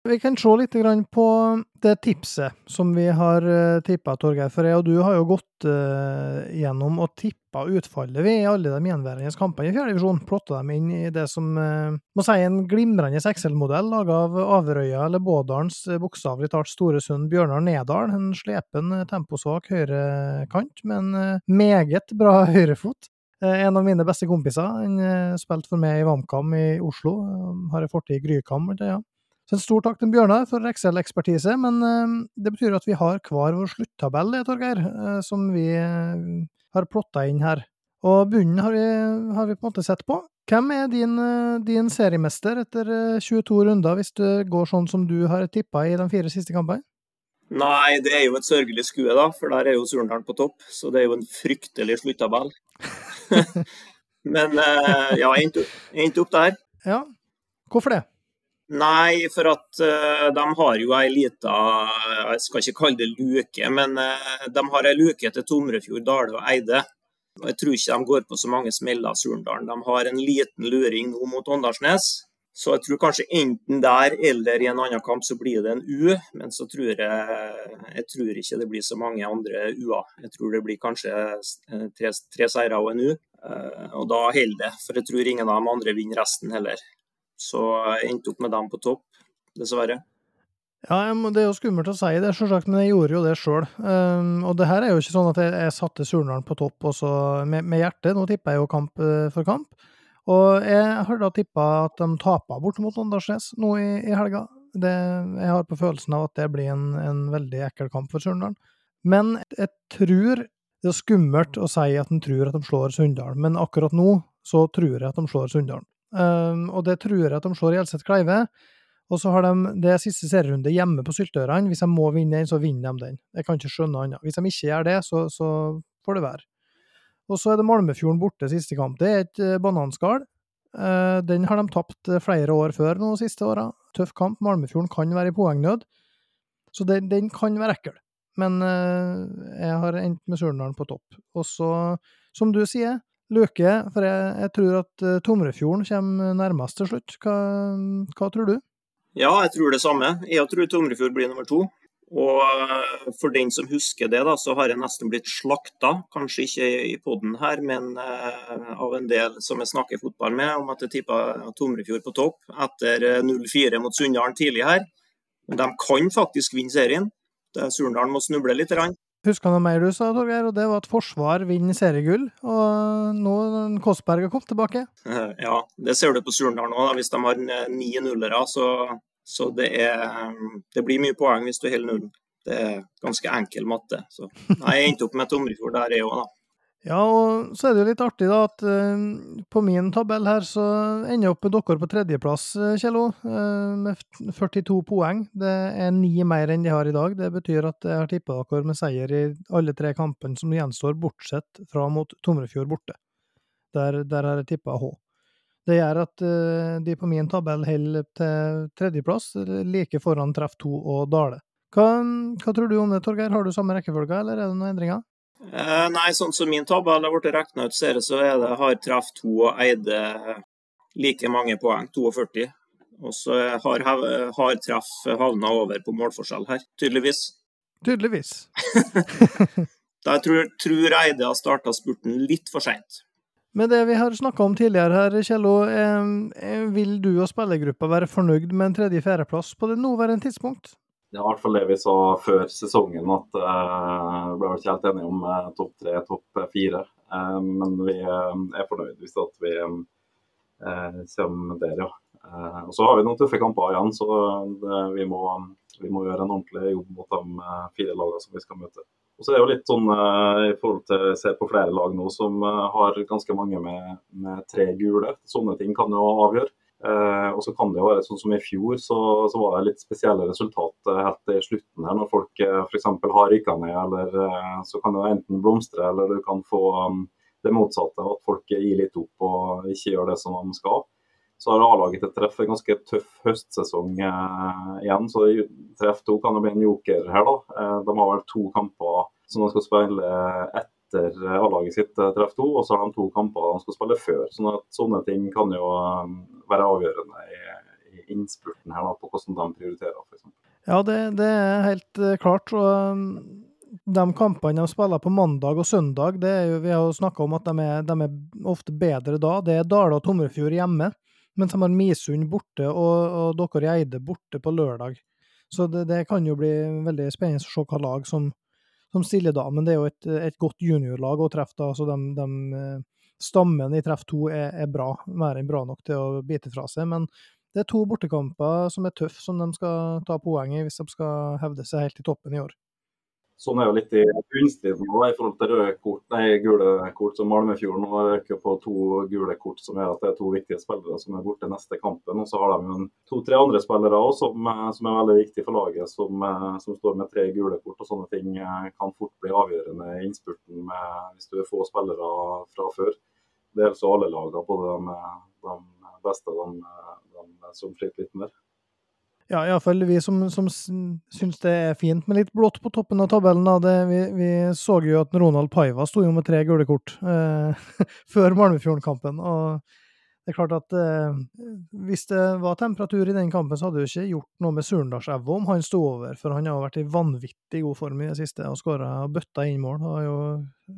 Vi kan se litt på det tipset som vi har eh, tippa, Torgeir. For jeg og du har jo gått uh, gjennom og tippa utfallet ved alle de gjenværende kampene i fjerde divisjon. Plotta dem inn i det som uh, må si en glimrende Excel-modell laga av Averøya eller Bådalens bokstavelig talt store sønn Bjørnar Nedal. En slepen, temposvak høyrekant med en meget bra (laughs) høyrefot. En av mine beste kompiser. Han spilte for meg i VamKam i Oslo. Har en fortid i Grykam. Ja. Så en stor takk til Bjørnar for Excel-ekspertise, men uh, det betyr at vi har hver vår sluttabell, Torgeir, uh, som vi uh, har plotta inn her. Og bunnen har vi, har vi, på en måte sett på. Hvem er din, din seriemester etter 22 runder, hvis det går sånn som du har tippa i de fire siste kampene? Nei, det er jo et sørgelig skue, da, for der er jo Surndalen på topp. Så det er jo en fryktelig sluttabell. (laughs) (laughs) Men ja, jeg endte opp der. Ja, hvorfor det? Nei, for at uh, de har jo ei lita Jeg skal ikke kalle det luke, men uh, de har ei luke til Tomrefjord, Dale og Eide. Og Jeg tror ikke de går på så mange smeller, av Surndalen. De har en liten luring nå mot Åndalsnes. Så jeg tror kanskje enten der eller i en annen kamp så blir det en U, men så tror jeg, jeg tror ikke det blir så mange andre U-er. Jeg tror det blir kanskje tre, tre seire og en U, og da holder det. For jeg tror ingen av de andre vinner resten heller. Så jeg endte opp med dem på topp, dessverre. Ja, Det er jo skummelt å si det, selvsagt, men jeg gjorde jo det sjøl. Um, og det her er jo ikke sånn at jeg, jeg satte Surnadal på topp også, med, med hjertet. Nå tipper jeg jo kamp for kamp. Og jeg har da tippa at de taper bort mot Åndalsnes nå i, i helga. Det, jeg har på følelsen av at det blir en, en veldig ekkel kamp for Surnadal. Men jeg tror det er skummelt å si at en tror at de slår Sunndal, men akkurat nå så tror jeg at de slår Sunndalen. Um, og det tror jeg at de slår Hjelset Kleive. Og så har de det siste serierunde hjemme på Syltørene. Hvis de må vinne den, så vinner de den. Jeg kan ikke skjønne annet. Hvis de ikke gjør det, så, så får det være. Og så er det Malmefjorden borte siste kamp. Det er et uh, bananskall. Uh, den har de tapt eh, flere år før nå siste åra. Tøff kamp. Malmefjorden kan være i poengnød. Så den, den kan være ekkel. Men jeg har endt med Surnadal på topp. Og så, som du sier, Løke. For jeg, jeg tror at Tomrefjorden kommer nærmest til slutt. Hva, hva tror du? Ja, jeg tror det samme. Jeg tror Tomrefjord blir nummer to. Og eh, for den som husker det, da, så har jeg nesten blitt slakta, kanskje ikke i poden her, men uh, av en del som jeg snakker fotball med, om at jeg tippa Tomrefjord på topp etter 0-4 eh, mot Sunndalen tidlig her. Men de kan faktisk vinne serien. Surndalen må snuble litt. Husker noe mer du sa, Torgeir, og det var at Forsvar vinner seriegull. Og nå Kåssberg har kommet tilbake. (laughs) Ja, det ser du på Surnadal nå. Hvis de har ni nullere, så så det, er, det blir mye poeng hvis du holder nullen. Det er ganske enkel matte. Så nei, jeg endte opp med Tomrefjord der, jeg òg, da. Ja, og så er det jo litt artig da at uh, på min tabell her så ender jeg opp med dere på tredjeplass, uh, Kjello, uh, med 42 poeng. Det er ni mer enn de har i dag. Det betyr at jeg har tippa dere med seier i alle tre kampene som gjenstår, bortsett fra mot Tomrefjord borte. Der, der har jeg tippa H. Det gjør at uh, de på min tabell holder til tredjeplass, like foran Treff 2 og Dale. Hva, hva, tror du om det, Torgeir? Har du samme rekkefølge, eller er det noen endringer? Eh, nei, sånn som min tabell har blitt regna ut, ser jeg, så er det, har Treff 2 og Eide like mange poeng, 42. Og så har, har Treff havna over på målforskjell her, tydeligvis. Tydeligvis. (laughs) da tror, tror Eide har starta spurten litt for seint. Med det vi har snakka om tidligere her, Kjello, eh, vil du og spillergruppa være fornøyd med en tredje-fjerdeplass på det nåværende tidspunkt? Det er i hvert fall det vi sa før sesongen, at uh, ble ikke helt enige om uh, topp tre, topp fire. Uh, men vi er fornøyd hvis at vi kommer der, ja. og Så har vi noen tøffe kamper igjen, så det, vi, må, vi, må, gjøre en ordentlig jobb mot de fire lagene som vi skal møte. Og så er det jo litt sånn i forhold til jeg ser på flere lag nå som har ganske mange med, med, tre gule. Sånne ting kan jo avgjøre. Uh, og så kan det jo være sånn som i fjor, så, så var det litt spesielle resultat helt i slutten her. Når folk uh, f.eks. har rykka ned, eller så kan det enten blomstre, eller du kan få um, det motsatte. At folk gir litt opp og ikke gjør det som de skal. Så har A-laget til Treff en ganske tøff høstsesong eh, igjen. Så Treff 2 kan jo bli en joker her, da. Eh, de har vel to kamper som de skal spille etter A-laget sitt eh, Treff 2, og så har de to kamper de skal spille før. Sånn at sånne ting kan jo eh, være avgjørende i, i innspurten her, da, på hvordan de prioriterer. For ja, det, det, er helt uh, klart. og de kampene de spiller på mandag og søndag, det er jo, vi har jo snakka om at de er, de er, ofte bedre da. Det er Dale og Tomrefjord hjemme mens de har Misund borte og, og i Eide borte på lørdag. Så det, det, kan jo bli veldig spennende å se hva lag som, som stiller da. Men det er jo et, et godt juniorlag å treffe da, så de, de eh, stammen i treff to er, er, bra, mer enn bra nok til å bite fra seg. Men det er to bortekamper som er tøffe, som de skal ta poeng i hvis de skal hevde seg helt i toppen i år. Sånn er jo litt i bunnstriden nå i forhold til røde kort, nei, gule kort. som Malmefjorden nå røker på to gule kort, som gjør at det er to viktige spillere som er borte neste kampen. Og så har de to-tre andre spillere også, som, eh, som, er veldig viktige for laget, som, eh, som, står med tre gule kort. og Sånne ting eh, kan fort bli avgjørende i innspurten med, hvis du er få spillere fra før. Det gjelder alle lagene, både de, de beste og de, de som sliter litt mer. Ja, iallfall vi som, som syns det er fint med litt blått på toppen av tabellen. Det, vi, vi, så jo at Ronald Paiva sto jo med tre gule kort eh, (laughs) før Malmefjorden-kampen. og det er klart at eh, Hvis det var temperatur i den kampen, så hadde jo ikke gjort noe med Surndalsevå om han sto over, for han har vært i vanvittig god form i det siste og skåra bøtta inn mål. Har jo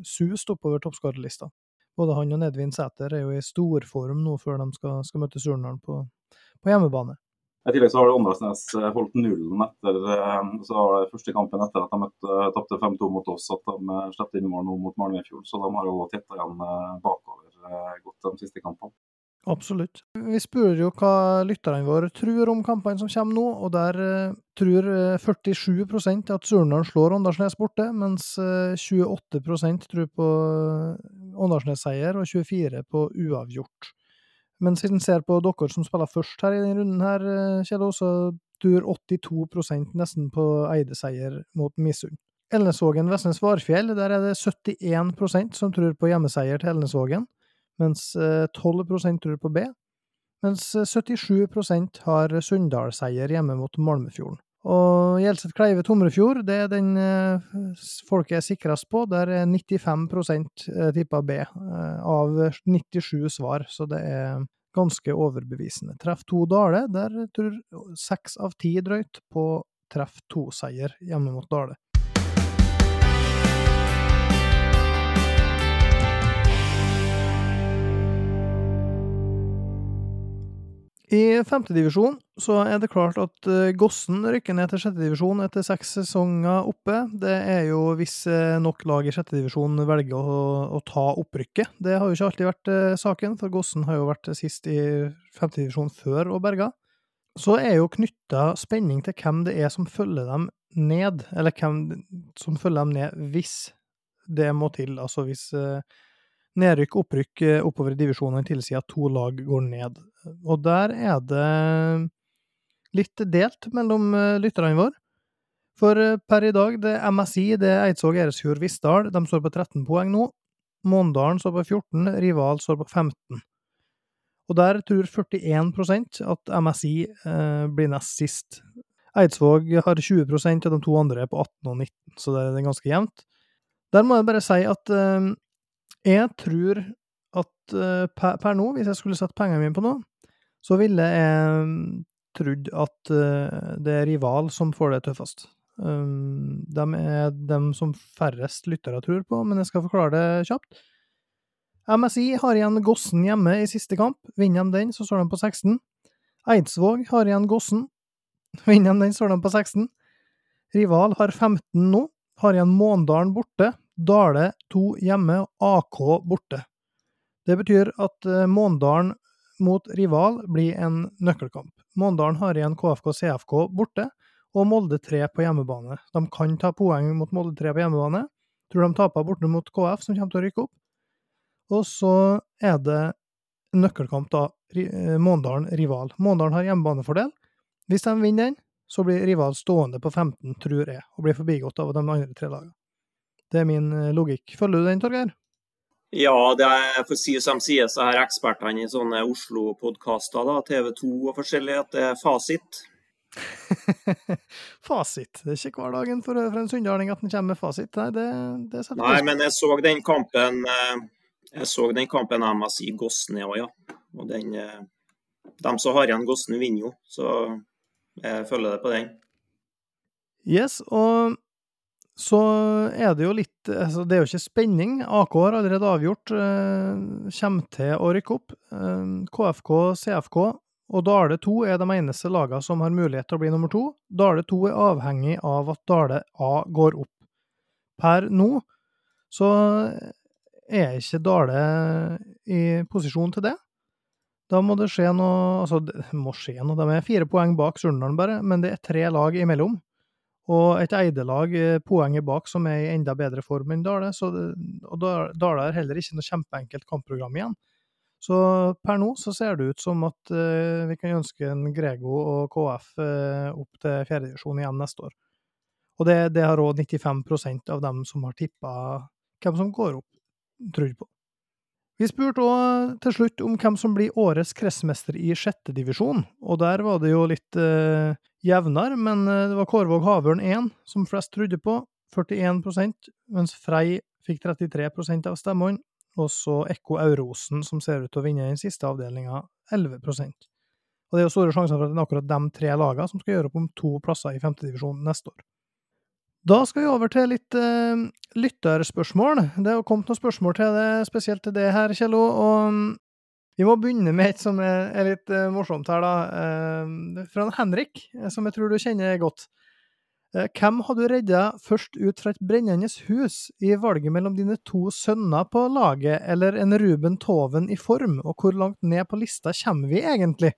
sust oppover toppskårerlista. Både han og Nedvin Sæter er jo i storform nå før de skal, skal møte Surndalen på, på hjemmebane. I tillegg så har Åndalsnes eh, holdt nullen etter eh, så var det første kampen etter at de eh, tapte 5-2 mot oss, at de slapp inn mål nå mot Malmöfjord. Så de har jo tetta igjen bakover godt de siste kampene. Absolutt. Vi spør jo hva lytterne våre tror om kampene som kommer nå, og der tror 47% at Surnadal slår Åndalsnes borte, mens 28% tror på Åndalsnes-seier og 24 på uavgjort. Men siden jeg ser på dere som spiller først her i denne runden, her, Kjell, så tror 82% nesten på Eide-seier mot Misund. Elnesvågen Vestnes Varfjell, der er det 71% som tror på hjemmeseier til Elnesvågen, mens 12 eh, tror på B. Mens 77 eh, har Sunndal-seier hjemme mot Malmefjorden. Og Gjelseth Kleive Tomrefjord, det er den folket er sikrest på. Der er 95% tippa B, av 97 svar, så det er ganske overbevisende. Treff to Dale, der tror seks av ti drøyt på treff to-seier hjemme mot Dale. I femtedivisjon så er det klart at eh, Gossen rykker ned til sjettedivisjon etter seks sesonger oppe. Det er jo hvis eh, nok lag i sjettedivisjon velger å, å, ta opprykket. Det har jo ikke alltid vært eh, saken, for Gossen har jo vært sist i femtedivisjon før og berga. Så er jo knytta spenning til hvem det er som følger dem ned, eller hvem som følger dem ned hvis det må til. Altså hvis nedrykk opprykk oppover i divisjonene tilsier at to lag går ned. Og der er det litt delt mellom eh, lytterne våre. For eh, per i dag, det er MSI, det er Eidsvåg, Eresfjord, Vissdal, de står på 13 poeng nå. Måndalen står på 14, Rival står på 15. Og der tror 41% at MSI eh, blir nest sist. Eidsvåg har 20% og de to andre er på 18 og 19, så det er ganske jevnt. Der må jeg bare si at eh, jeg tror at eh, per, per, nå, hvis jeg skulle satt pengene mine på noe, så ville jeg trodd at uh, det er rival som får det tøffest. Um, de er dem som færrest lyttere tror på, men jeg skal forklare det kjapt. MSI har igjen Gossen hjemme i siste kamp. Vinner de den, så står de på 16. Eidsvåg har igjen Gossen. Vinner de den, står de på 16. Rival har 15 nå. Har igjen Måndalen borte. Dale 2 hjemme og AK borte. Det betyr at uh, Måndalen mot rival blir en nøkkelkamp. Måndalen har igjen KFK CFK borte, og Molde 3 på hjemmebane. De kan ta poeng mot Molde 3 på hjemmebane. Tror de taper borte mot KF, som kommer til å rykke opp. Og så er det nøkkelkamp, da. Eh, Måndalen rival. Måndalen har hjemmebanefordel. Hvis de vinner den, så blir rival stående på 15, tror jeg, og blir forbigått av de andre tre lagene. Det er min eh, logikk. Følger du den, Torgeir? Ja, det er for å si som sier så her ekspertene i sånne Oslo-podkaster, TV 2 og forskjellig, at det er fasit. (laughs) fasit. Det er ikke hver dagen for, for en sunnharding at den kommer med fasit. Nei, det, det Nei, men jeg så den kampen eh, jeg så den kampen MSI Gåsne òg, ja. Og den eh, De som har igjen Gåsne, vinner jo, så jeg følger det på den. Yes, og så er det jo litt altså Det er jo ikke spenning. AK har allerede avgjort. Eh, kommer til å rykke opp. Eh, KFK, CFK og Dale 2 er de eneste lagene som har mulighet til å bli nummer to. Dale 2 er avhengig av at Dale A går opp. Per nå så er ikke Dale i posisjon til det. Da må det skje noe Altså, det må skje noe. De er fire poeng bak Surnadal, bare, men det er tre lag imellom. Og et Eide-lag poenget bak som er i enda bedre form enn Dale. Så og Dale har heller ikke noe kjempeenkelt kampprogram igjen. Så per nå så ser det ut som at uh, vi kan ønske en Grego og KF uh, opp til fjerdedivisjon igjen neste år. Og det, det har òg 95% av dem som har tippa hvem som går opp, trodd på. Vi spurte òg til slutt om hvem som blir årets kretsmester i sjette divisjon, og der var det jo litt uh, jevnere, men det var Kårvåg Havørn 1 som flest trodde på, 41% mens Frei fikk 33% av stemmene, og så Ekko Aurosen, som ser ut til å vinne den siste avdelinga, 11% Og det er jo store sjanser for at det er akkurat de tre lagene som skal gjøre opp om to plasser i femtedivisjon neste år. Da skal vi over til litt uh, lytterspørsmål. Det har kommet noen spørsmål til det, spesielt til det her, Kjello. Og um, vi må begynne med et som er, litt uh, morsomt her, da. Uh, fra Henrik, som jeg tror du kjenner godt. Eh, hvem har du redda først ut fra et brennende hus i valget mellom dine to sønner på laget eller en Ruben Toven i form, og hvor langt ned på lista kommer vi egentlig?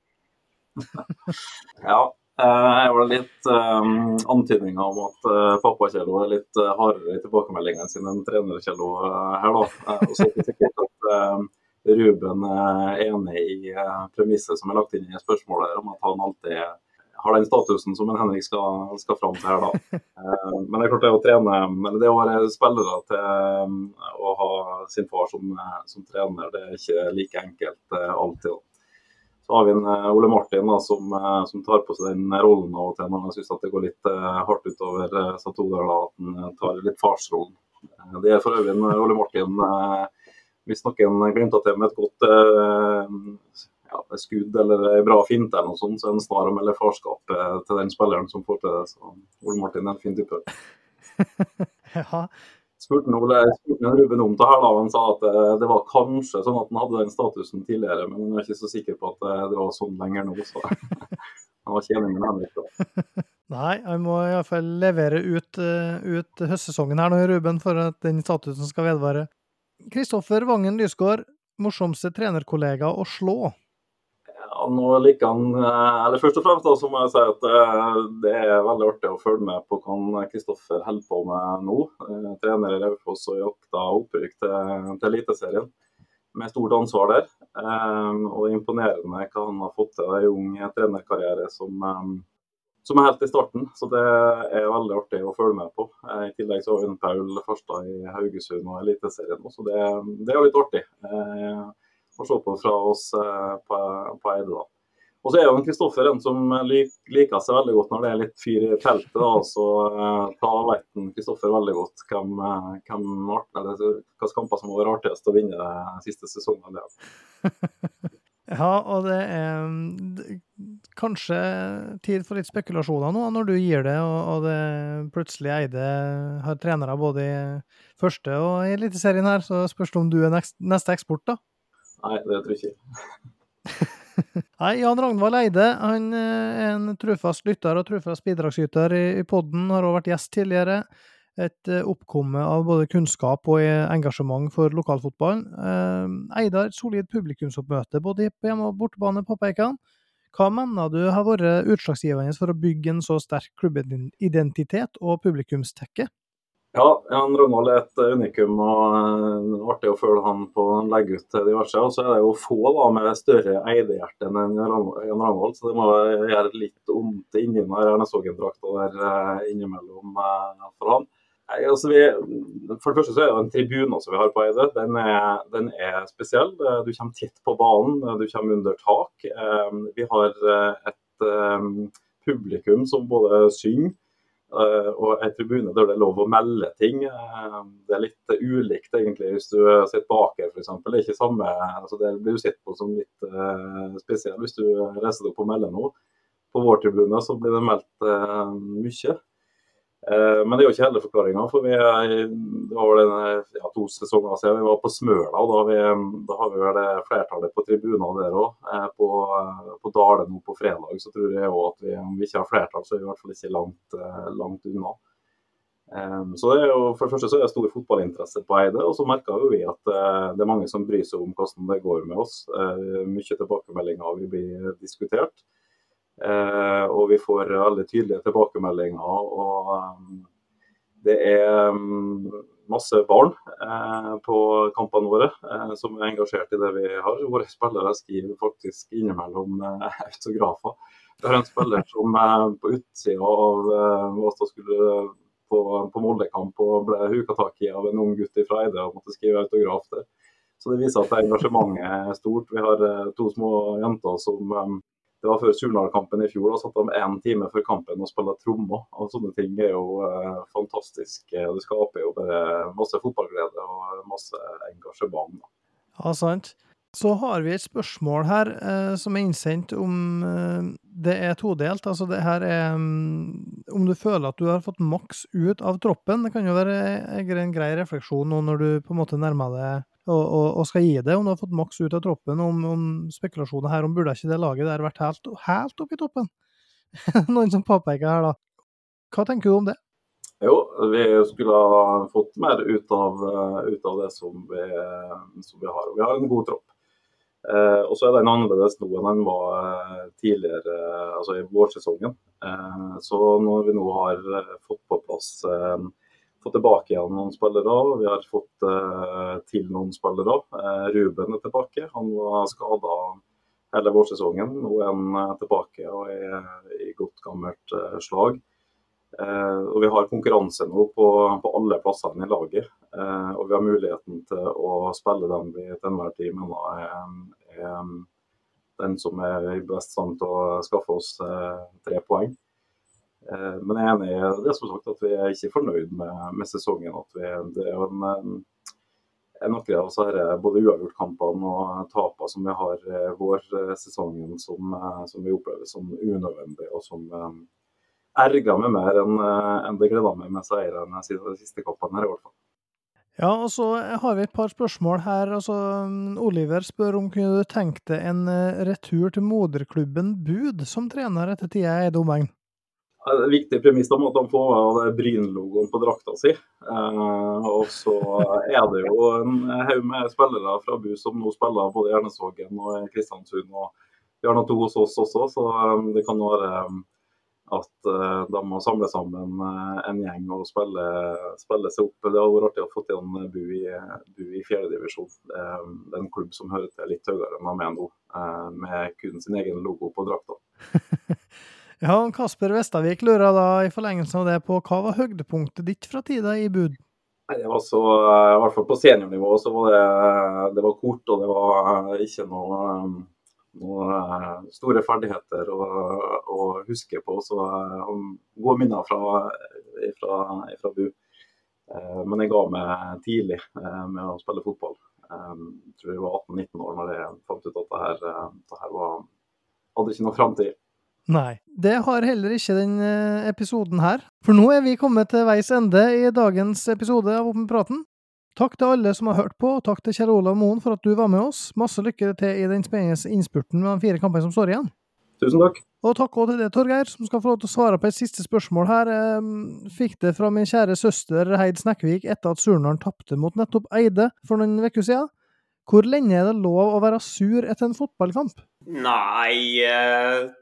(laughs) ja, eh, jeg var litt um, antydninger om at pappa Kjello er litt hardere i tilbakemeldingene sine enn trener Kjello her, da. Og så er det sikkert at Ruben er enig i premisset som er lagt inn i spørsmålet om at han alltid har den statusen som en Henrik skal, skal fram til her, da. Eh, men det er klart det å trene, eller det å være spillere til eh, å ha sin far som, som trener, det er ikke like enkelt alltid. alltid. Så har vi en Ole Martin da, som, som, tar på seg den rollen av og til når han syns det går litt hardt utover Satodal, at han tar litt farsrollen. Det er for øvrig en Ole Martin hvis noen glimter til med et godt ja, skudd eller ei bra finte eller noe sånt, så er det snar å melde farskap eh, til den spilleren som får til det. Så Ole Martin er en fin type. (laughs) ja. Spurte Ole, spurte Ruben om det her da, han sa at eh, det var kanskje sånn at han hadde den statusen tidligere, men han er ikke så sikker på at eh, det var sånn lenger nå. så (laughs) Han var tjeningen Henrik da. Nei, han må iallfall levere ut, ut høstsesongen her nå, Ruben, for at den statusen skal vedvare. Kristoffer Vangen Lysgård, morsomste trenerkollega å slå? Ja, nå liker han, eh, eller Først og fremst da, så må jeg si at eh, det er veldig artig å følge med på hva Kristoffer holder på med nå. Eh, trener i Raufoss og jakta opprykk til, til Eliteserien med stort ansvar der. Og imponerende hva han har fått til i ung trenerkarriere som, som, er helt i starten. Så det er veldig artig å følge med på. I tillegg så har vi Paul Farstad i Haugesund og Eliteserien. Så det, det er litt artig å se på fra oss eh, på, på Eide. da. Og så er jo Kristoffer en som liker seg veldig godt når det er litt fyr i teltet. da, så Da vet Kristoffer veldig godt hvem, hvem hvilke kamper som var artigst å vinne de siste sesongene. (laughs) ja, og det er mm, kanskje tid for litt spekulasjoner nå, når du gir det, og, og det plutselig Eide har trenere både i første og i Eliteserien her, så spørs det om du er neste eksport, da? Nei, det tror jeg ikke. (laughs) Nei, Jan Ragnvald Eide han eh, er en trufast lytter og trufast bidragsyter i, i podden. Har også vært gjest tidligere. Et uh, oppkomme av både kunnskap og engasjement for lokalfotballen. Eide har et solid publikumsoppmøte både på hjemme- og bortebane, påpeker han. Hva mener du har vært utslagsgivende for å bygge en så sterk klubbidentitet og publikumstekke? Ja, Jan Ronald er et unikum. og uh, Artig å følge han på han legger ut diverse. Og så er det jo få da, med større eidehjerte enn Jan Ronald, så det må gjøre litt vondt inni når Ernesvågen-drakta der uh, innimellom for han. Altså vi, for det første så er det en tribune som vi har på Eide. Den er, den er, spesiell. Du kommer tett på banen, du kommer under tak. Vi har et publikum som både synger Eh, og en tribune der det er lov å melde ting. Eh, det er litt ulikt egentlig hvis du sitter bak her f.eks. Det er ikke samme, altså det blir sett på som litt spesiell hvis du reiser deg opp og melder noe. På vår tribune så blir det meldt mye. Eh, men det er jo ikke hele forklaringa. For vi, det var vel ja, to sesonger siden vi var på Smøla. og Da vi, da har vi vel flertallet på tribunene der òg. Eh, på, på Dale nå på fredag så tror jeg òg at vi, om vi ikke har flertall, så er vi i hvert fall ikke langt, eh, langt unna. Så det er jo, For det første så er det stor fotballinteresse på Eide, og så merker vi at det er mange som bryr seg om hvordan det går med oss. Mye tilbakemeldinger vil bli diskutert. Vi får veldig tydelige tilbakemeldinger. og um, det er um, masse barn eh, på kampene våre eh, som er engasjert i det vi har. Våre spillere skriver faktisk innimellom eh, (laughs) autografer. Vi har en spiller som eh, på utsida av eh, som skulle på, på Molde-kamp og ble huka tak i av en ung gutt fra Eide og måtte skrive autograf der. Så det viser at engasjementet er stort. Vi har eh, to små jenter som det var før Surnadal-kampen i fjor. Da satt de én time før kampen og spilte trommer. Og sånne ting er jo eh, fantastisk. Det skaper jo bare masse fotballglede og masse engasjement. Da. Ja, sant. Så har vi et spørsmål her eh, som er innsendt om eh, det er todelt. Altså det her er um, om du føler at du har fått maks ut av troppen. Det kan jo være en grei refleksjon nå når du på en måte nærmer deg og, og, og, skal gi det, om du har fått maks ut av troppen, om, om spekulasjoner her om burde ikke det laget der vært helt, helt oppe i toppen? (laughs) Noen som påpeker her, da. Hva tenker du om det? Jo, vi skulle ha fått mer ut av, ut av det som vi, som vi, har. Vi har en god tropp. Eh, og så er den annerledes nå enn den var eh, tidligere, altså i vårsesongen. Eh, så når vi nå har fått på plass eh, fått tilbake igjen noen spillere. Vi har fått uh, til noen spillere. Uh, Ruben er tilbake. Han var skada hele vårsesongen. Nå er han uh, tilbake og er i godt gammelt slag. og Vi har konkurranse nå på, på alle plassene i laget. og vi har muligheten til å spille den vi til enhver tid mener er, er den som er i best stand til å skaffe oss tre poeng. Eh, men jeg er enig i det som sagt at vi er ikke fornøyd med, med sesongen. at vi, Det er jo en, en noen av disse både uavgjortkampene og tapene som vi har i vårsesongen som, som vi opplever som unødvendig, og som um, erger meg mer enn en det gleder meg med seirene siden de siste kampene. her i hvert fall. Ja, og så har vi et par spørsmål her. Altså, Oliver spør om kunne du tenkt deg en retur til moderklubben Bud som trener etter tida i Eide Det er viktig premiss om at de får med Bryn-logoen på drakta si. Eh, og så er det jo en haug med spillere fra BU som nå spiller både i Ernesvågen og Kristiansund. og Vi to hos oss også, så um, det kan være um, at de må samle sammen en gjeng og spille, spille, seg opp. Det hadde vært artig å få til en BU i, BU i fjerdedivisjon. Det, er en klubb som hører til litt høyere enn de er nå, med kun sin egen logo på drakta. (laughs) Ja, Kasper Vestavik lurer da i forlengelsen av det på hva var høydepunktet ditt fra tida i bud? Nei, det var så, I hvert fall på seniornivå så var det, det var kort, og det var ikke noe, noe store ferdigheter å, å, huske på. Så gode minner fra, fra, fra BU. Eh, men jeg ga meg tidlig eh, med å spille fotball. Eh, jeg tror jeg var 18-19 år når jeg fant ut at det her, det her var, hadde ikke noe framtid. Nei, det har heller ikke denne eh, episoden her. For nå er vi kommet til veis ende i dagens episode av Åpen praten. Takk til alle som har hørt på, og takk til Kjell Olav Moen for at du var med oss. Masse lykke til i den spennende innspurten med de fire kampene som står igjen. Tusen takk. Og takk også til deg, Torgeir, som skal få lov til å svare på et siste spørsmål her. Fikk det fra min kjære søster Heid Snekkvik etter at Surnadal tapte mot nettopp Eide for noen uker siden. Hvor lenge er det lov å være sur etter en fotballkamp? Nei, eh,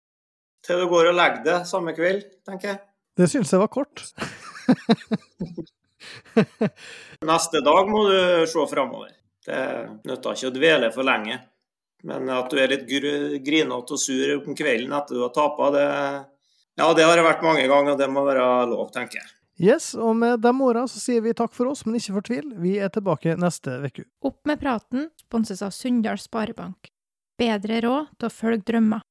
til du går og legger deg samme kveld, tenker jeg. Det syns jeg var kort. (laughs) Neste dag må du se framover. Det nytter ikke å dvele for lenge. Men at du er litt grinete og sur om kvelden etter du har tapa, det, ja, det har det vært mange ganger, og det må være lov, tenker jeg. Yes, og med de åra så sier vi takk for oss, men ikke fortvil. Vi er tilbake neste uke. Opp med praten sponses av Sunndal Sparebank. Bedre råd til å følge drømmer.